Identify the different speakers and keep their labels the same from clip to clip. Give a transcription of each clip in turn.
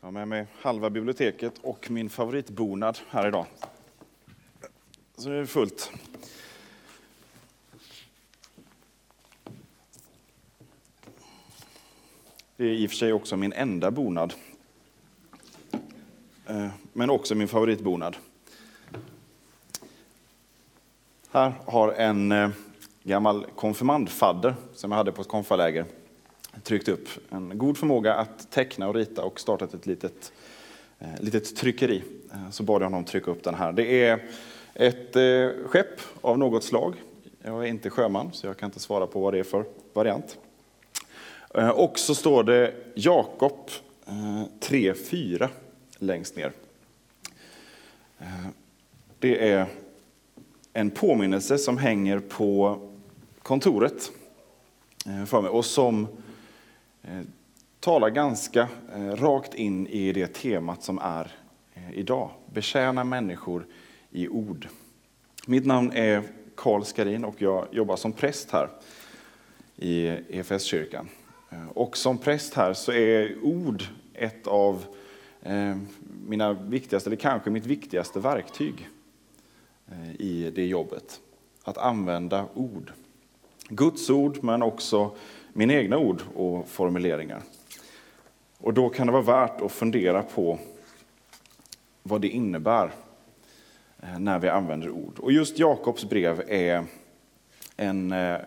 Speaker 1: Jag har med mig halva biblioteket och min favoritbonad här idag. Så nu är det fullt. Det är i och för sig också min enda bonad. Eh, men också min favoritbonad. Här har en eh, gammal konfirmandfadder som jag hade på ett konfaläger tryckt upp en god förmåga att teckna och rita och startat ett litet, eh, litet tryckeri. Eh, så bad jag honom trycka upp den här. Det är ett eh, skepp av något slag. Jag är inte sjöman så jag kan inte svara på vad det är för variant. Och så står det Jakob 3.4 längst ner. Det är en påminnelse som hänger på kontoret för mig och som eh, Eh, talar ganska eh, rakt in i det temat som är eh, idag. Betjäna människor i ord. Mitt namn är Karl Skarin och jag jobbar som präst här i EFS-kyrkan. Och som präst här så är ord ett av mina viktigaste, eller kanske mitt viktigaste verktyg i det jobbet. Att använda ord. Guds ord, men också mina egna ord och formuleringar. Och då kan det vara värt att fundera på vad det innebär eh, när vi använder ord. Och just Jakobs brev är en, eh,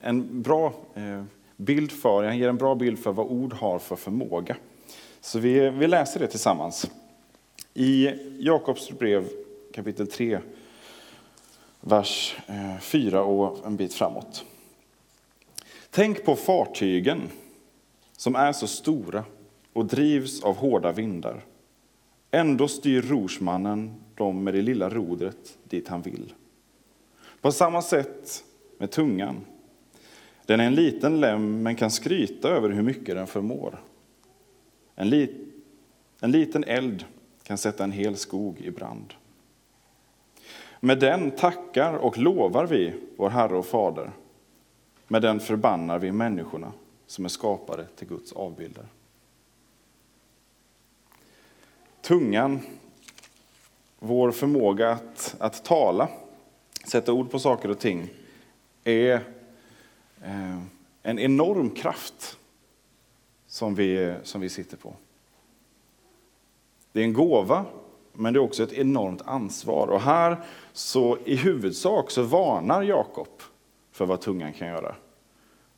Speaker 1: en bra eh, bild för, han ger en bra bild för vad ord har för förmåga. Så vi, vi läser det tillsammans. I Jakobs brev kapitel 3, vers 4 och en bit framåt. Tänk på fartygen som är så stora och drivs av hårda vindar. Ändå styr rorsmannen dem med det lilla rodret dit han vill. På samma sätt med tungan. Den är en liten lem men kan skryta över hur mycket den förmår. En, li en liten eld kan sätta en hel skog i brand. Med den tackar och lovar vi vår Herre och Fader. Med den förbannar vi människorna som är skapade till Guds avbilder. Tungan, vår förmåga att, att tala, sätta ord på saker och ting, är eh, en enorm kraft som vi, som vi sitter på. Det är en gåva men det är också ett enormt ansvar. Och här så i huvudsak så varnar Jakob för vad tungan kan göra.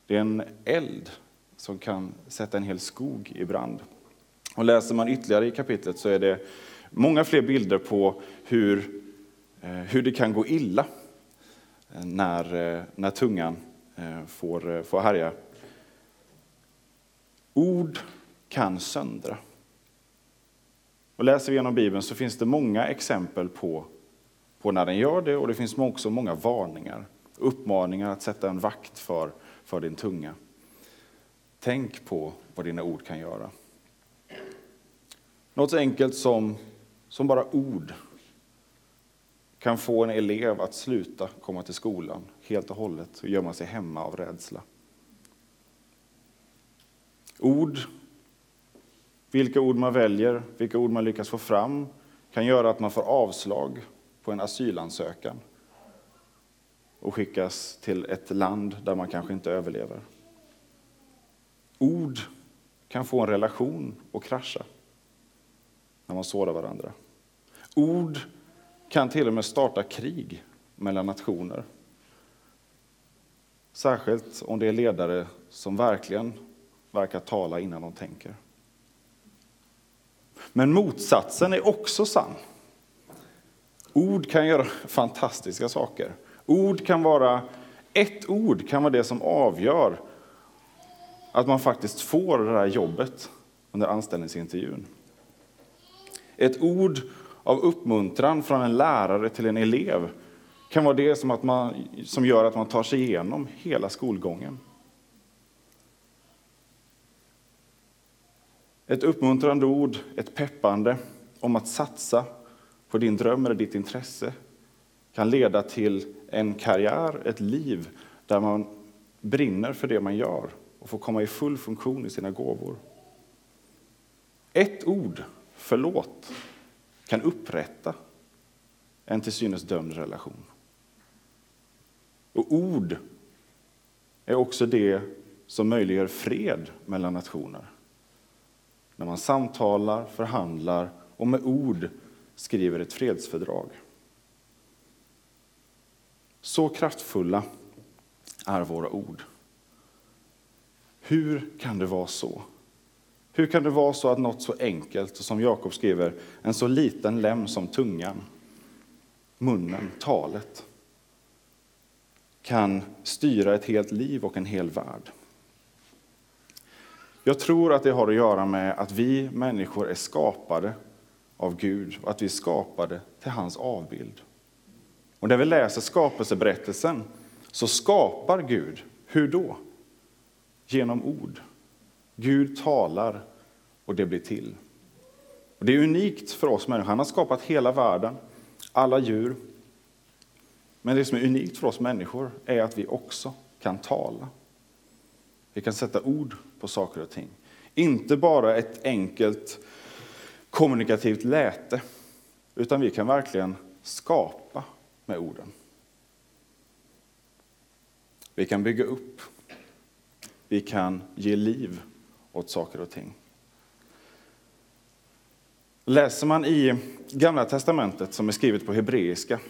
Speaker 1: Det är en eld som kan sätta en hel skog i brand. Och läser man ytterligare i kapitlet så är det många fler bilder på hur, eh, hur det kan gå illa eh, när, eh, när tungan får, får härja. Ord kan söndra. Och läser vi genom Bibeln så finns det många exempel på, på när den gör det och det finns också många varningar, uppmaningar att sätta en vakt för, för din tunga. Tänk på vad dina ord kan göra. Något så enkelt som, som bara ord kan få en elev att sluta komma till skolan helt och hållet och gömma sig hemma av rädsla. Ord vilka ord man väljer, vilka ord man lyckas få fram kan göra att man får avslag på en asylansökan och skickas till ett land där man kanske inte överlever. Ord kan få en relation att krascha när man sårar varandra. Ord kan till och med starta krig mellan nationer. Särskilt om det är ledare som verkligen verkar tala innan de tänker. Men motsatsen är också sann. Ord kan göra fantastiska saker. Ord kan vara, ett ord kan vara det som avgör att man faktiskt får det här jobbet under anställningsintervjun. Ett ord av uppmuntran från en lärare till en elev kan vara det som, att man, som gör att man tar sig igenom hela skolgången. Ett uppmuntrande ord, ett peppande om att satsa på din dröm eller ditt intresse kan leda till en karriär, ett liv där man brinner för det man gör och får komma i full funktion i sina gåvor. Ett ord, förlåt, kan upprätta en till synes dömd relation. Och ord är också det som möjliggör fred mellan nationer. När man samtalar, förhandlar och med ord skriver ett fredsfördrag. Så kraftfulla är våra ord. Hur kan det vara så? Hur kan det vara så att något så enkelt, som Jakob skriver, en så liten lem som tungan, munnen, talet, kan styra ett helt liv och en hel värld? Jag tror att det har att göra med att vi människor är skapade av Gud och att vi är skapade till hans avbild. Och när vi läser skapelseberättelsen så skapar Gud, hur då? Genom ord. Gud talar och det blir till. Och det är unikt för oss människor. Han har skapat hela världen, alla djur. Men det som är unikt för oss människor är att vi också kan tala. Vi kan sätta ord på saker och ting. Inte bara ett enkelt kommunikativt läte, utan vi kan verkligen skapa med orden. Vi kan bygga upp. Vi kan ge liv åt saker och ting. Läser man i Gamla testamentet som är skrivet på hebreiska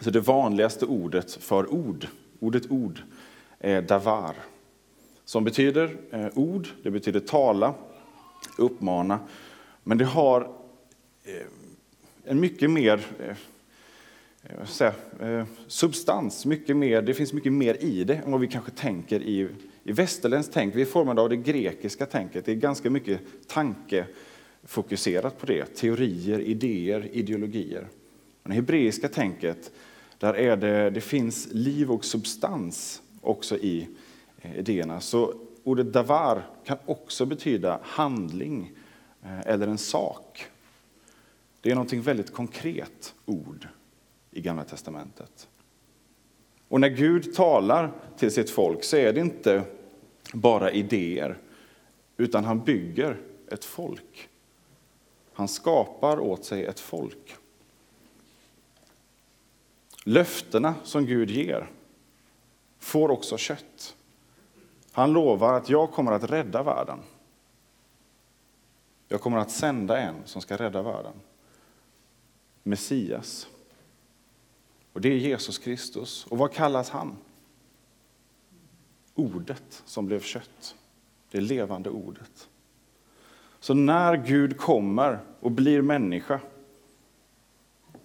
Speaker 1: så det vanligaste ordet för ord, ordet ord, är davar. Som betyder eh, ord, det betyder tala, uppmana. Men det har eh, en mycket mer eh, Eh, säga, eh, substans, mycket mer, det finns mycket mer i det än vad vi kanske tänker i, i västerländskt tänk. Vi är formade av det grekiska tänket, det är ganska mycket tankefokuserat på det. Teorier, idéer, ideologier. Men det hebreiska tänket, där är det, det finns liv och substans också i eh, idéerna. Så ordet davar kan också betyda handling eller en sak. Det är något väldigt konkret ord i Gamla testamentet. Och när Gud talar till sitt folk så är det inte bara idéer, utan han bygger ett folk. Han skapar åt sig ett folk. Löftena som Gud ger får också kött. Han lovar att jag kommer att rädda världen. Jag kommer att sända en som ska rädda världen. Messias. Och det är Jesus Kristus. Och vad kallas han? Ordet som blev kött. Det levande ordet. Så när Gud kommer och blir människa,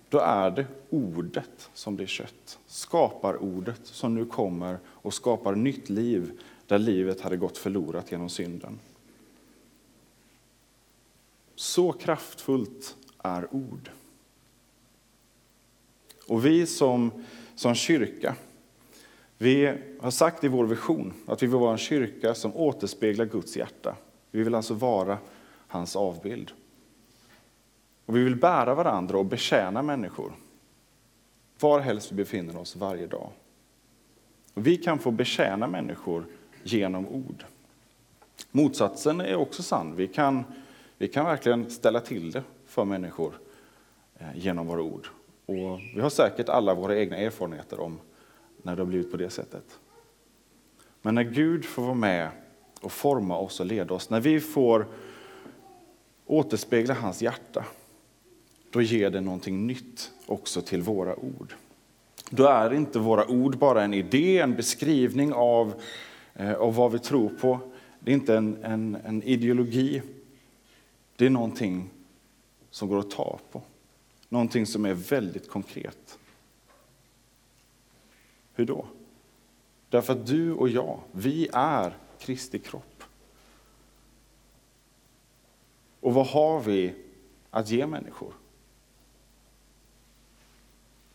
Speaker 1: då är det ordet som blir kött. Skapar ordet som nu kommer och skapar nytt liv där livet hade gått förlorat genom synden. Så kraftfullt är ord. Och vi som, som kyrka, vi har sagt i vår vision att vi vill vara en kyrka som återspeglar Guds hjärta. Vi vill alltså vara hans avbild. Och vi vill bära varandra och betjäna människor var helst vi befinner oss varje dag. Och vi kan få betjäna människor genom ord. Motsatsen är också sann. Vi kan, vi kan verkligen ställa till det för människor eh, genom våra ord. Och vi har säkert alla våra egna erfarenheter om när det har blivit på det sättet. Men när Gud får vara med och forma oss och leda oss, när vi får återspegla hans hjärta, då ger det någonting nytt också till våra ord. Då är inte våra ord bara en idé, en beskrivning av Eh, av vad vi tror på. Det är inte en, en, en ideologi. Det är någonting som går att ta på. Någonting som är väldigt konkret. Hur då? Därför att du och jag, vi är Kristi kropp. Och vad har vi att ge människor?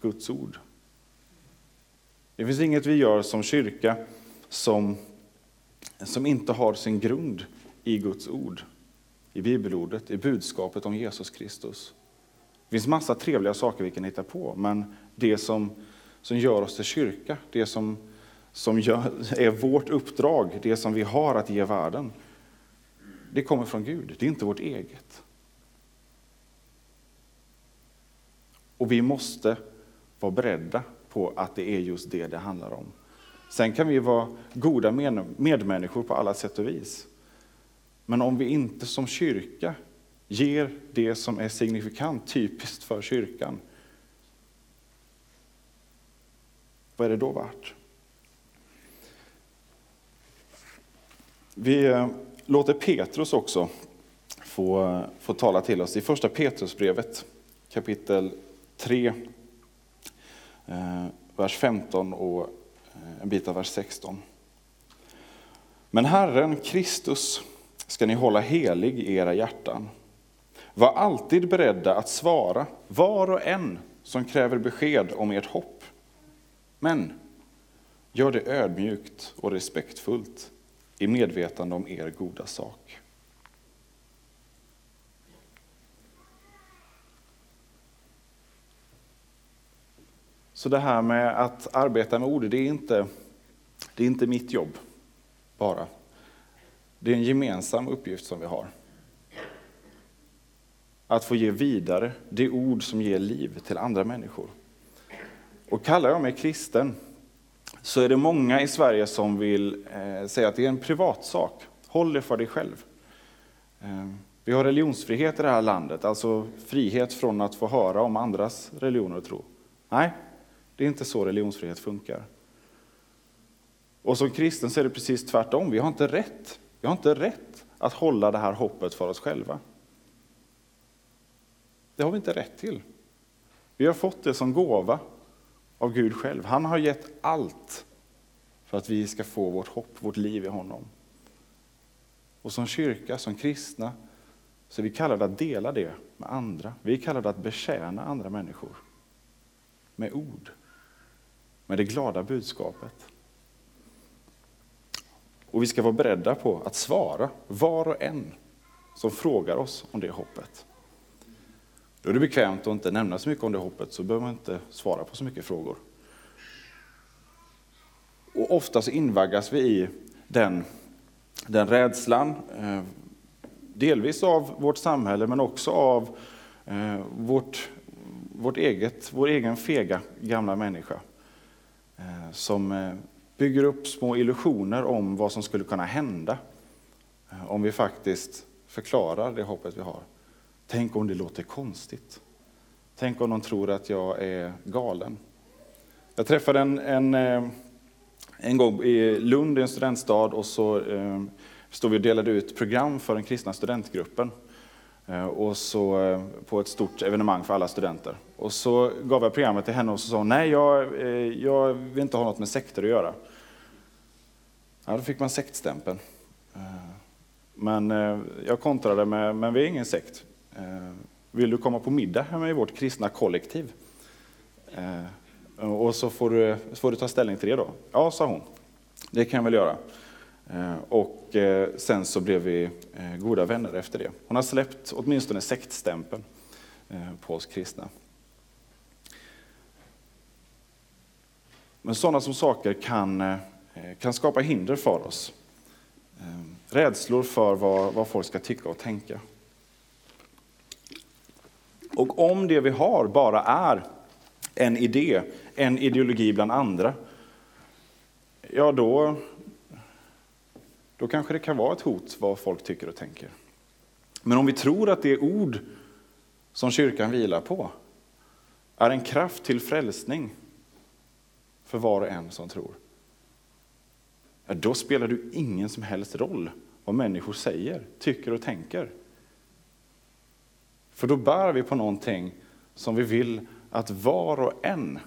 Speaker 1: Guds ord. Det finns inget vi gör som kyrka som som inte har sin grund i Guds ord, i bibelordet, i budskapet om Jesus Kristus. Det finns massa trevliga saker vi kan hitta på, men det som, som gör oss till kyrka, det som, som gör, är vårt uppdrag, det som vi har att ge världen, det kommer från Gud, det är inte vårt eget. Och vi måste vara beredda på att det är just det det handlar om. Sen kan vi vara goda medmänniskor på alla sätt och vis. Men om vi inte som kyrka ger det som är signifikant, typiskt för kyrkan, vad är det då värt? Vi eh, låter Petrus också få, få tala till oss i första Petrusbrevet kapitel 3, eh, vers 15 och eh, en bit av vers 16. Men Herren Kristus ska ni hålla helig i era hjärtan. Var alltid beredda att svara var och en som kräver besked om ert hopp. Men gör det ödmjukt och respektfullt i medvetande om er goda sak. Så det här med att arbeta med ord, det är inte, det är inte mitt jobb bara. Det är en gemensam uppgift som vi har. Att få ge vidare det ord som ger liv till andra människor. Och kallar jag mig kristen så är det många i Sverige som vill eh, säga att det är en privatsak. Håll det för dig själv. Eh, vi har religionsfrihet i det här landet, alltså frihet från att få höra om andras religioner och tro. Nej, det är inte så religionsfrihet funkar. Och som kristen så är det precis tvärtom. Vi har inte rätt, vi har inte rätt att hålla det här hoppet för oss själva. Det har vi inte rätt till. Vi har fått det som gåva av Gud själv. Han har gett allt för att vi ska få vårt hopp, vårt liv i honom. Och som kyrka, som kristna, så är vi kallade att dela det med andra. Vi är kallade att betjäna andra människor med ord, med det glada budskapet. Och vi ska vara beredda på att svara var och en som frågar oss om det hoppet. Då är det bekvämt att inte nämna så mycket om det hoppet, så behöver man inte svara på så mycket frågor. Och ofta så invaggas vi i den, den rädslan, eh, delvis av vårt samhälle men också av eh, vårt, vårt eget, vår egen fega gamla människa. Eh, som bygger upp små illusioner om vad som skulle kunna hända om vi faktiskt förklarar det hoppet vi har. Tänk om det låter konstigt. Tänk om de tror att jag är galen. Jag träffade en, en, eh, en gång i Lund, i en studentstad, och så eh, stod vi och delade ut program för den kristna studentgruppen. Eh, och så, eh, på ett stort evenemang för alla studenter. Och så gav jag programmet till henne och så sa hon, nej jag, eh, jag vill inte ha något med sekter att göra. Ja, då fick man sektstämpeln. Eh, men jag kontrade med, men vi är ingen sekt. Eh, vill du komma på middag hemma i vårt kristna kollektiv? Eh, och så får du, så får du ta ställning till det då. Ja, sa hon. Det kan jag väl göra. Eh, och sen så blev vi goda vänner efter det. Hon har släppt åtminstone sektstämpeln på oss kristna. Men sådana som saker kan, kan skapa hinder för oss. Rädslor för vad, vad folk ska tycka och tänka. Och om det vi har bara är en idé, en ideologi bland andra, ja då, då kanske det kan vara ett hot vad folk tycker och tänker. Men om vi tror att det ord som kyrkan vilar på är en kraft till frälsning för var och en som tror, ja, då spelar det ingen som helst roll vad människor säger, tycker och tänker. För då bär vi på någonting som vi vill att var och en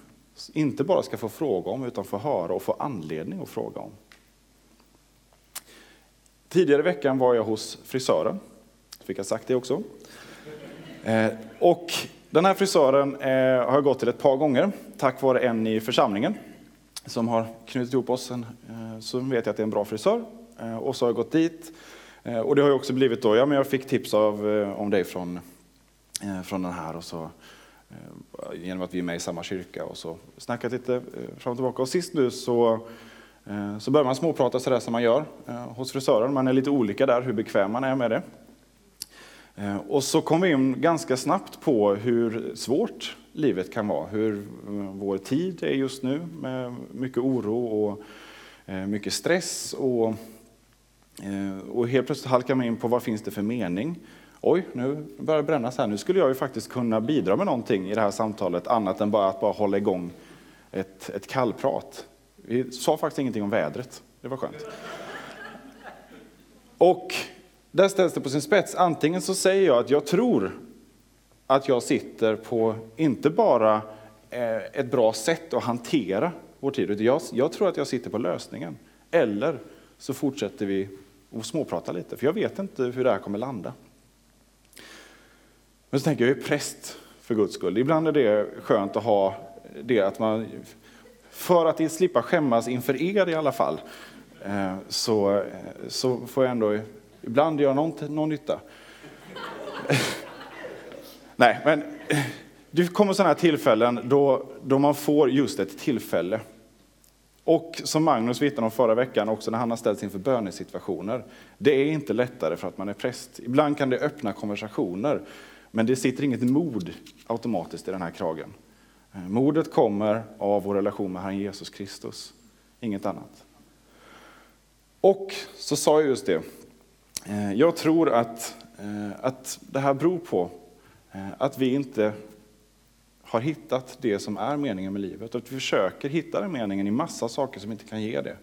Speaker 1: inte bara ska få fråga om, utan få höra och få anledning att fråga om. Tidigare i veckan var jag hos frisören, fick jag sagt det också. Eh, och den här frisören eh, har jag gått till ett par gånger, tack vare en i församlingen som har knutit ihop oss. Eh, så vet jag att det är en bra frisör. Eh, och så har jag gått dit. Eh, och det har ju också blivit då, ja men jag fick tips av, eh, om dig från Eh, från den här och så eh, genom att vi är med i samma kyrka och så snackat lite eh, fram och tillbaka. Och sist nu så så börjar man småprata sådär som man gör hos frisören. Man är lite olika där hur bekväm man är med det. Och så kom vi in ganska snabbt på hur svårt livet kan vara. Hur vår tid är just nu med mycket oro och mycket stress. Och, och helt plötsligt halkar man in på vad finns det för mening? Oj, nu börjar det brännas här. Nu skulle jag ju faktiskt kunna bidra med någonting i det här samtalet annat än bara att bara hålla igång ett, ett kallprat. Vi sa faktiskt ingenting om vädret. Det var skönt. Och där ställs det på sin spets. Antingen så säger jag att jag tror att jag sitter på inte bara eh, ett bra sätt att hantera vår tid, utan jag, jag tror att jag sitter på lösningen. Eller så fortsätter vi att småprata lite, för jag vet inte hur det här kommer landa. Men så tänker jag, jag är präst för Guds skull. Ibland är det skönt att ha det att man för att slippa skämmas inför er i alla fall, eh, så, så får jag ändå ibland göra någon, någon nytta. Nej, men det kommer sådana här tillfällen då, då man får just ett tillfälle. Och som Magnus vittnade om förra veckan, också när han har ställts inför bönesituationer. Det är inte lättare för att man är präst. Ibland kan det öppna konversationer, men det sitter inget mod automatiskt i den här kragen. Eh, Modet kommer av vår relation med Herren Jesus Kristus, inget annat. Och så sa jag just det, eh, jag tror att, eh, att det här beror på att vi inte har hittat det som är meningen med livet. Att vi försöker hitta den meningen i massa saker som inte kan ge det.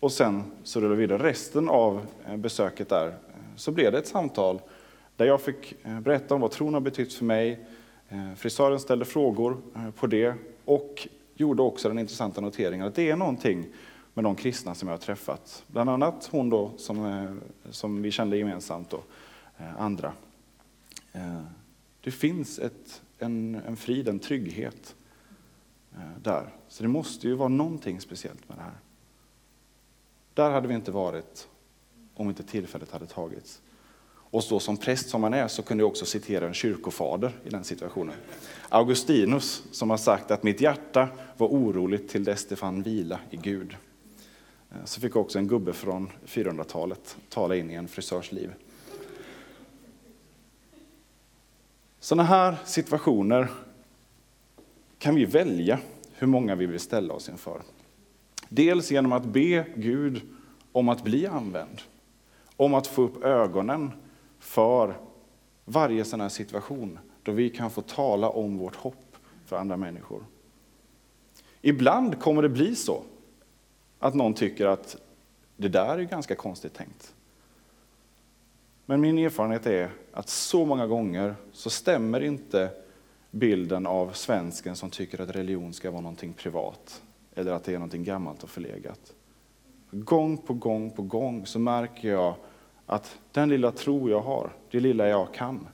Speaker 1: Och sen så rullar vi vidare. Resten av besöket där så blev det ett samtal där jag fick eh, berätta om vad tron har betytt för mig, eh, frisören ställde frågor eh, på det och gjorde också den intressanta noteringen att det är någonting med de kristna som jag har träffat. Bland annat hon då som, som vi kände gemensamt och andra. Det finns ett, en, en frid, en trygghet där. Så det måste ju vara någonting speciellt med det här. Där hade vi inte varit om inte tillfället hade tagits. Och så som präst som man är så kunde jag också citera en kyrkofader i den situationen. Augustinus som har sagt att mitt hjärta var oroligt till dess det fann vila i Gud. Eh, så fick också en gubbe från 400-talet tala in i en frisörs liv. Sådana här situationer kan vi välja hur många vi vill ställa oss inför. Dels genom att be Gud om att bli använd, om att få upp ögonen för varje sån här situation då vi kan få tala om vårt hopp för andra människor. Ibland kommer det bli så att någon tycker att det där är ganska konstigt tänkt. Men min erfarenhet är att så många gånger så stämmer inte bilden av svensken som tycker att religion ska vara någonting privat eller att det är någonting gammalt och förlegat. Gång på gång på gång så märker jag att den lilla tro jag har, det lilla jag kan,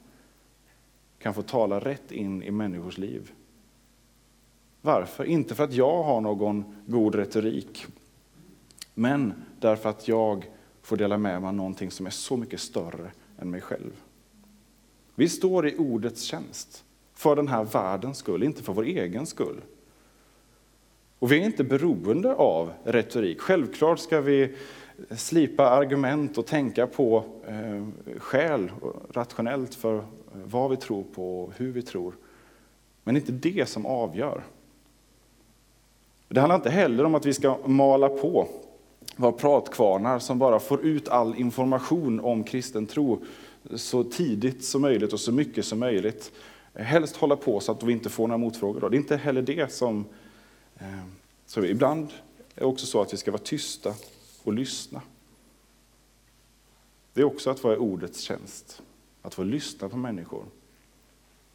Speaker 1: kan få tala rätt in i människors liv. Varför? Inte för att jag har någon god retorik, men därför att jag får dela med mig av någonting som är så mycket större än mig själv. Vi står i ordets tjänst, för den här världens skull, inte för vår egen skull. Och vi är inte beroende av retorik. Självklart ska vi slipa argument och tänka på eh, skäl rationellt för eh, vad vi tror på och hur vi tror. Men det är inte det som avgör. Det handlar inte heller om att vi ska mala på, vara pratkvarnar som bara får ut all information om kristen tro så tidigt som möjligt och så mycket som möjligt. Helst hålla på så att vi inte får några motfrågor. Det är inte heller det som... Eh, så ibland är det också så att vi ska vara tysta och lyssna. Det är också att vara i ordets tjänst, att få lyssna på människor.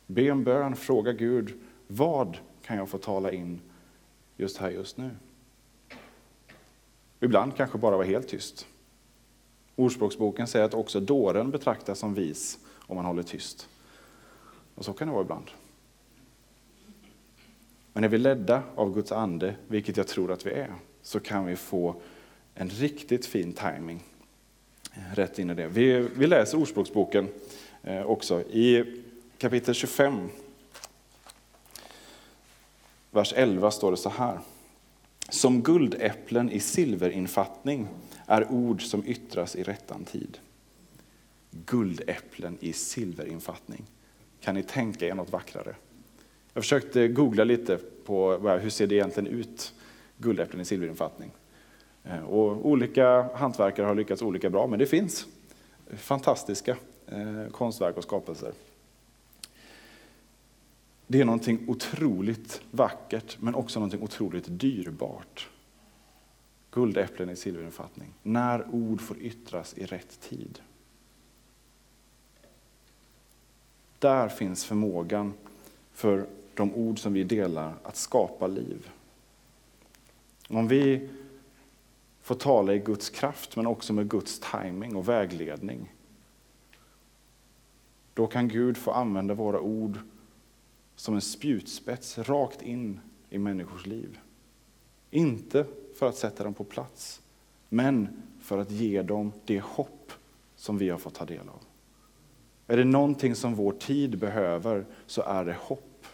Speaker 1: Be en bön, fråga Gud, vad kan jag få tala in just här, just nu? Ibland kanske bara vara helt tyst. Ordspråksboken säger att också dåren betraktas som vis om man håller tyst. Och så kan det vara ibland. Men är vi ledda av Guds ande, vilket jag tror att vi är, så kan vi få en riktigt fin timing eh, rätt in i det. Vi, vi läser Ordspråksboken eh, också i kapitel 25. Vers 11 står det så här. Som guldäpplen i silverinfattning är ord som yttras i rättan tid. Guldäpplen i silverinfattning. Kan ni tänka er något vackrare? Jag försökte googla lite på hur ser det egentligen ut, guldäpplen i silverinfattning. Eh, och olika hantverkare har lyckats olika bra, men det finns fantastiska eh, konstverk och skapelser. Det är någonting otroligt vackert, men också någonting otroligt dyrbart. Guldäpplen i silverinfattning. När ord får yttras i rätt tid. Där finns förmågan för de ord som vi delar att skapa liv. Om vi får tala i Guds kraft men också med Guds timing och vägledning. Då kan Gud få använda våra ord som en spjutspets rakt in i människors liv. Inte för att sätta dem på plats, men för att ge dem det hopp som vi har fått ta del av. Är det någonting som vår tid behöver så är det hopp.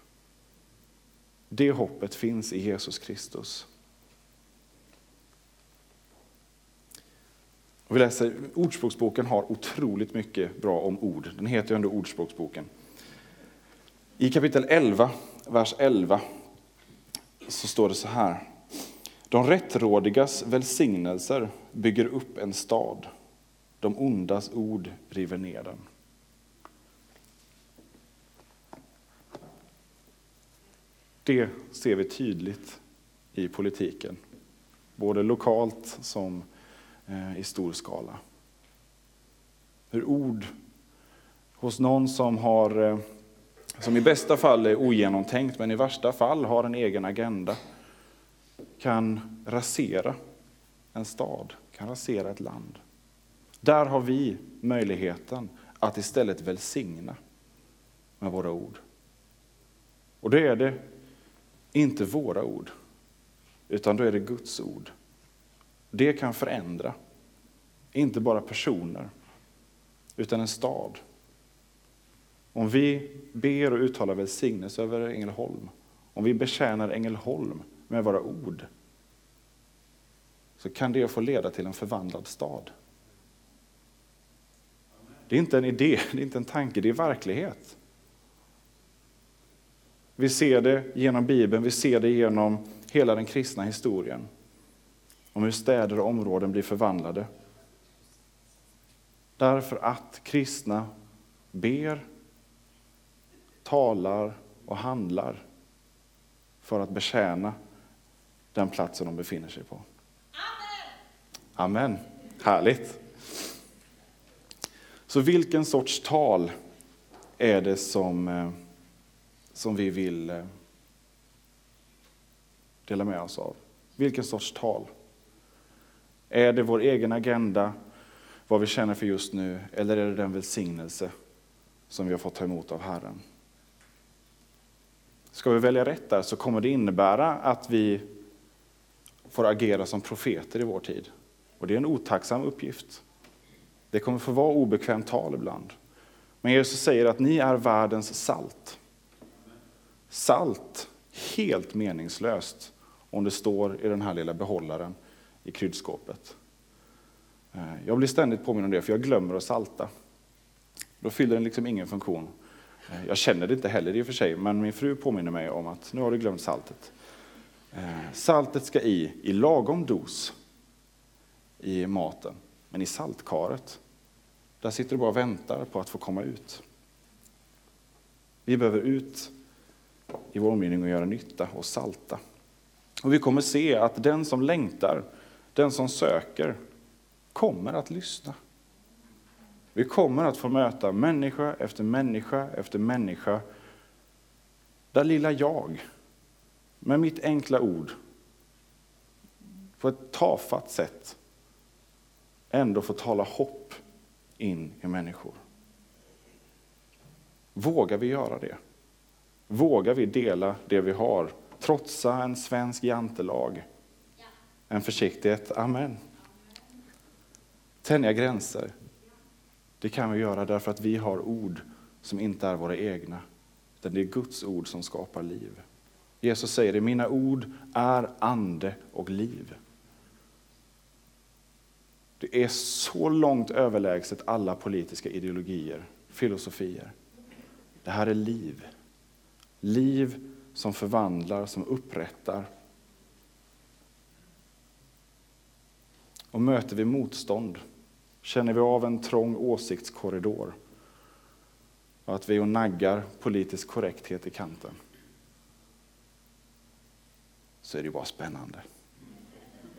Speaker 1: Det hoppet finns i Jesus Kristus. Vi läser, Ordspråksboken har otroligt mycket bra om ord. Den heter ju ändå Ordspråksboken. I kapitel 11, vers 11, så står det så här. De rättrådigas välsignelser bygger upp en stad. De ondas ord river ner den. Det ser vi tydligt i politiken, både lokalt som Eh, i stor skala. Hur ord hos någon som har eh, som i bästa fall är ogenomtänkt men i värsta fall har en egen agenda, kan rasera en stad, kan rasera ett land. Där har vi möjligheten att istället välsigna med våra ord. Och då är det inte våra ord, utan då är det Guds ord. Det kan förändra, inte bara personer, utan en stad. Om vi ber och uttalar välsignelse över Ängelholm, om vi betjänar Ängelholm med våra ord, så kan det få leda till en förvandlad stad. Det är inte en idé, det är inte en tanke, det är verklighet. Vi ser det genom Bibeln, vi ser det genom hela den kristna historien. Om hur städer och områden blir förvandlade. Därför att kristna ber talar och handlar för att betjäna den platsen de befinner sig på. Amen. Amen. Härligt. Så vilken sorts tal är det som, eh, som vi vill eh, dela med oss av? Vilken sorts tal? Är det vår egen agenda, vad vi känner för just nu, eller är det den välsignelse som vi har fått ta emot av Herren? Ska vi välja rätt där så kommer det innebära att vi får agera som profeter i vår tid. Och det är en otacksam uppgift. Det kommer få vara obekvämt tal ibland. Men Jesus säger att ni är världens salt. Salt, helt meningslöst om det står i den här lilla behållaren i kryddskåpet. Eh, jag blir ständigt påminn om det, för jag glömmer att salta. Då fyller den liksom ingen funktion. Eh, jag känner det inte heller i och för sig, men min fru påminner mig om att nu har du glömt saltet. Eh, saltet ska i, i lagom dos i maten, men i saltkaret, där sitter du bara och väntar på att få komma ut. Vi behöver ut i vår omgivning och göra nytta och salta. Och vi kommer se att den som längtar, den som söker, kommer att lyssna. Vi kommer att få möta människa efter människa efter människa där lilla jag, med mitt enkla ord, på ett tafatt sätt ändå får tala hopp in i människor. Vågar vi göra det? Vågar vi dela det vi har? Trotsa en svensk jantelag? En försiktighet? Amen. Tänja gränser? Det kan vi göra därför att vi har ord som inte är våra egna, utan det är Guds ord som skapar liv. Jesus säger det, mina ord är ande och liv. Det är så långt överlägset alla politiska ideologier, filosofier. Det här är liv. Liv som förvandlar, som upprättar. Och möter vi motstånd, känner vi av en trång åsiktskorridor och att vi och naggar politisk korrekthet i kanten, så är det ju bara spännande.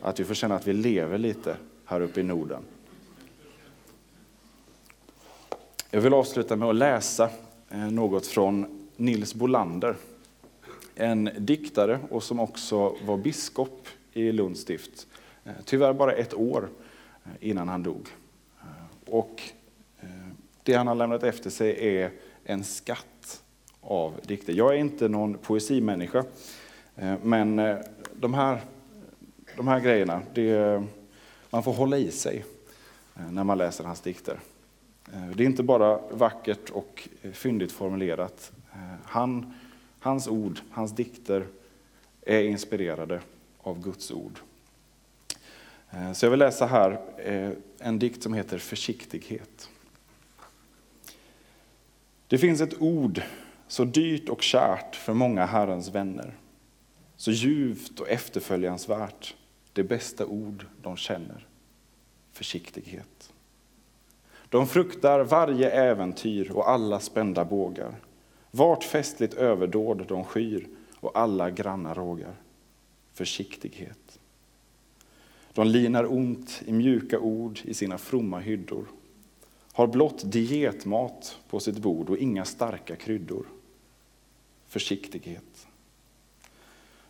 Speaker 1: Att vi får känna att vi lever lite här uppe i Norden. Jag vill avsluta med att läsa eh, något från Nils Bolander. En diktare och som också var biskop i Lunds stift. Eh, tyvärr bara ett år eh, innan han dog. Eh, och det han har lämnat efter sig är en skatt av dikter. Jag är inte någon poesimänniska, men de här, de här grejerna, det, man får hålla i sig när man läser hans dikter. Det är inte bara vackert och fyndigt formulerat. Han, hans ord, hans dikter är inspirerade av Guds ord. Eh, så jag vill läsa här eh, en dikt som heter Försiktighet. Det finns ett ord så dyrt och kärt för många Herrens vänner, så ljuvt och efterföljansvärt det bästa ord de känner, försiktighet. De fruktar varje äventyr och alla spända bågar. Vart festligt överdåd de skyr och alla grannar rågar. Försiktighet. De linar ont i mjuka ord i sina fromma hyddor. Har blott dietmat på sitt bord och inga starka kryddor. Försiktighet.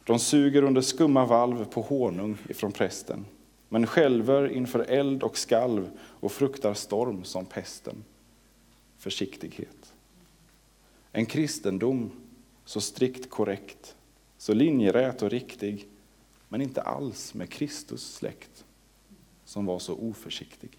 Speaker 1: De suger under skumma valv på honung ifrån prästen, men skälver inför eld och skalv och fruktar storm som pesten. Försiktighet. En kristendom så strikt korrekt, så linjerät och riktig, men inte alls med Kristus släkt, som var så oförsiktig.